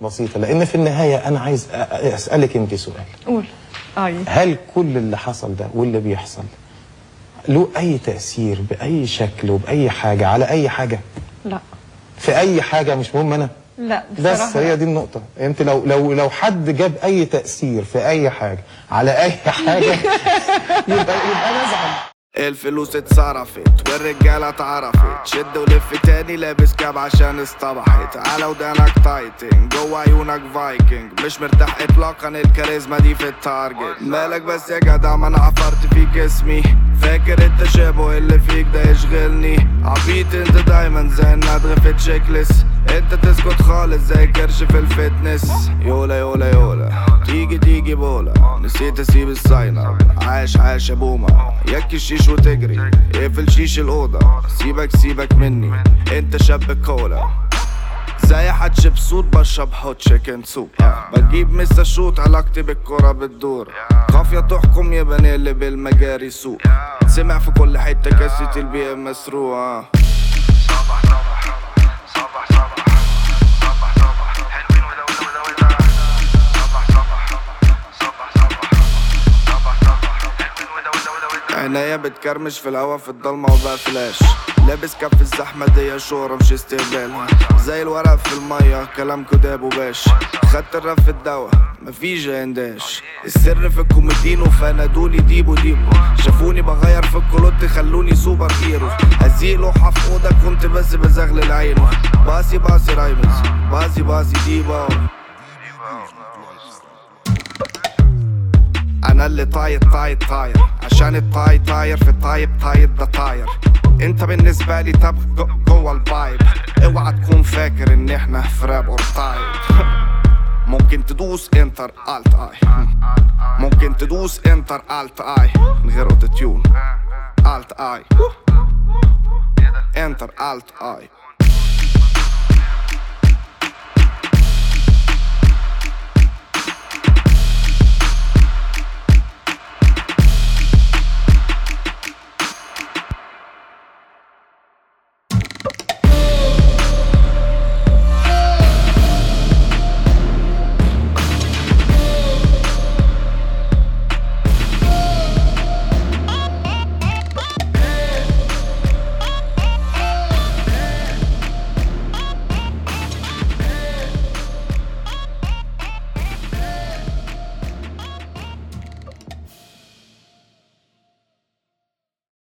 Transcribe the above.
بسيطة لأن في النهاية أنا عايز أسألك أنت سؤال. قول. اي هل كل اللي حصل ده واللي بيحصل له أي تأثير بأي شكل وبأي حاجة على أي حاجة؟ لا. في أي حاجة مش مهم أنا؟ لا بس بصراحة هي دي النقطة. أنت لو لو لو حد جاب أي تأثير في أي حاجة على أي حاجة يبقى يبقى الفلوس اتصرفت والرجالة اتعرفت. شد ولف تاني لابس كاب عشان اصطبحت. على ودانك تايتن جوه عيونك فايكنج مش مرتاح اطلاقا الكاريزما دي في التارجت. مالك بس يا جدع ما أنا عفرت فيك اسمي. فاكر التشابه اللي فيك ده يشغلني. عبيط أنت دايما زي الندغ في تشيكلس انت تسكت خالص زي كرش في الفتنس. يولا يولا يولا. تيجي تيجي بولا. نسيت اسيب الساين عاش عاش يا بوما. ياكي شيش وتجري. اقفل شيش الأوضة. سيبك سيبك مني. انت شاب كولا. زي حدش بصوت بشرب هوت تشيكن سوب بجيب مسا شوت علاقتي بالكرة بتدور. قافية تحكم يبقى نقلب المجاري سوق سمع في كل حتة كاسة البي ام مسروقة. عينيا بتكرمش في الهوا في الضلمة وبقى فلاش. لابس كف الزحمة دي شهرة مش استهبال زي الورق في المية كلام كداب وباش. خدت الرف الدوا مفيش هنداش السر في الكوميدينو فنادوني ديبو ديبو. شافوني بغير في الكلوت خلوني سوبر هيرو. هزيق لوحة في أوضة كنت بس بزغلل عينه باسي باسي رايمز باسي باسي ديبو أنا اللي طاير طاير طاير. عشان الطاي طاير في الطايب طاير ده طاير. انت بالنسبة لي طب جو- جوه الفايب اوعى تكون فاكر ان إحنا في راب اور تايب ممكن تدوس انتر الت اي ممكن تدوس انتر الت اي من غير اوتو تيون الت اي انتر الت اي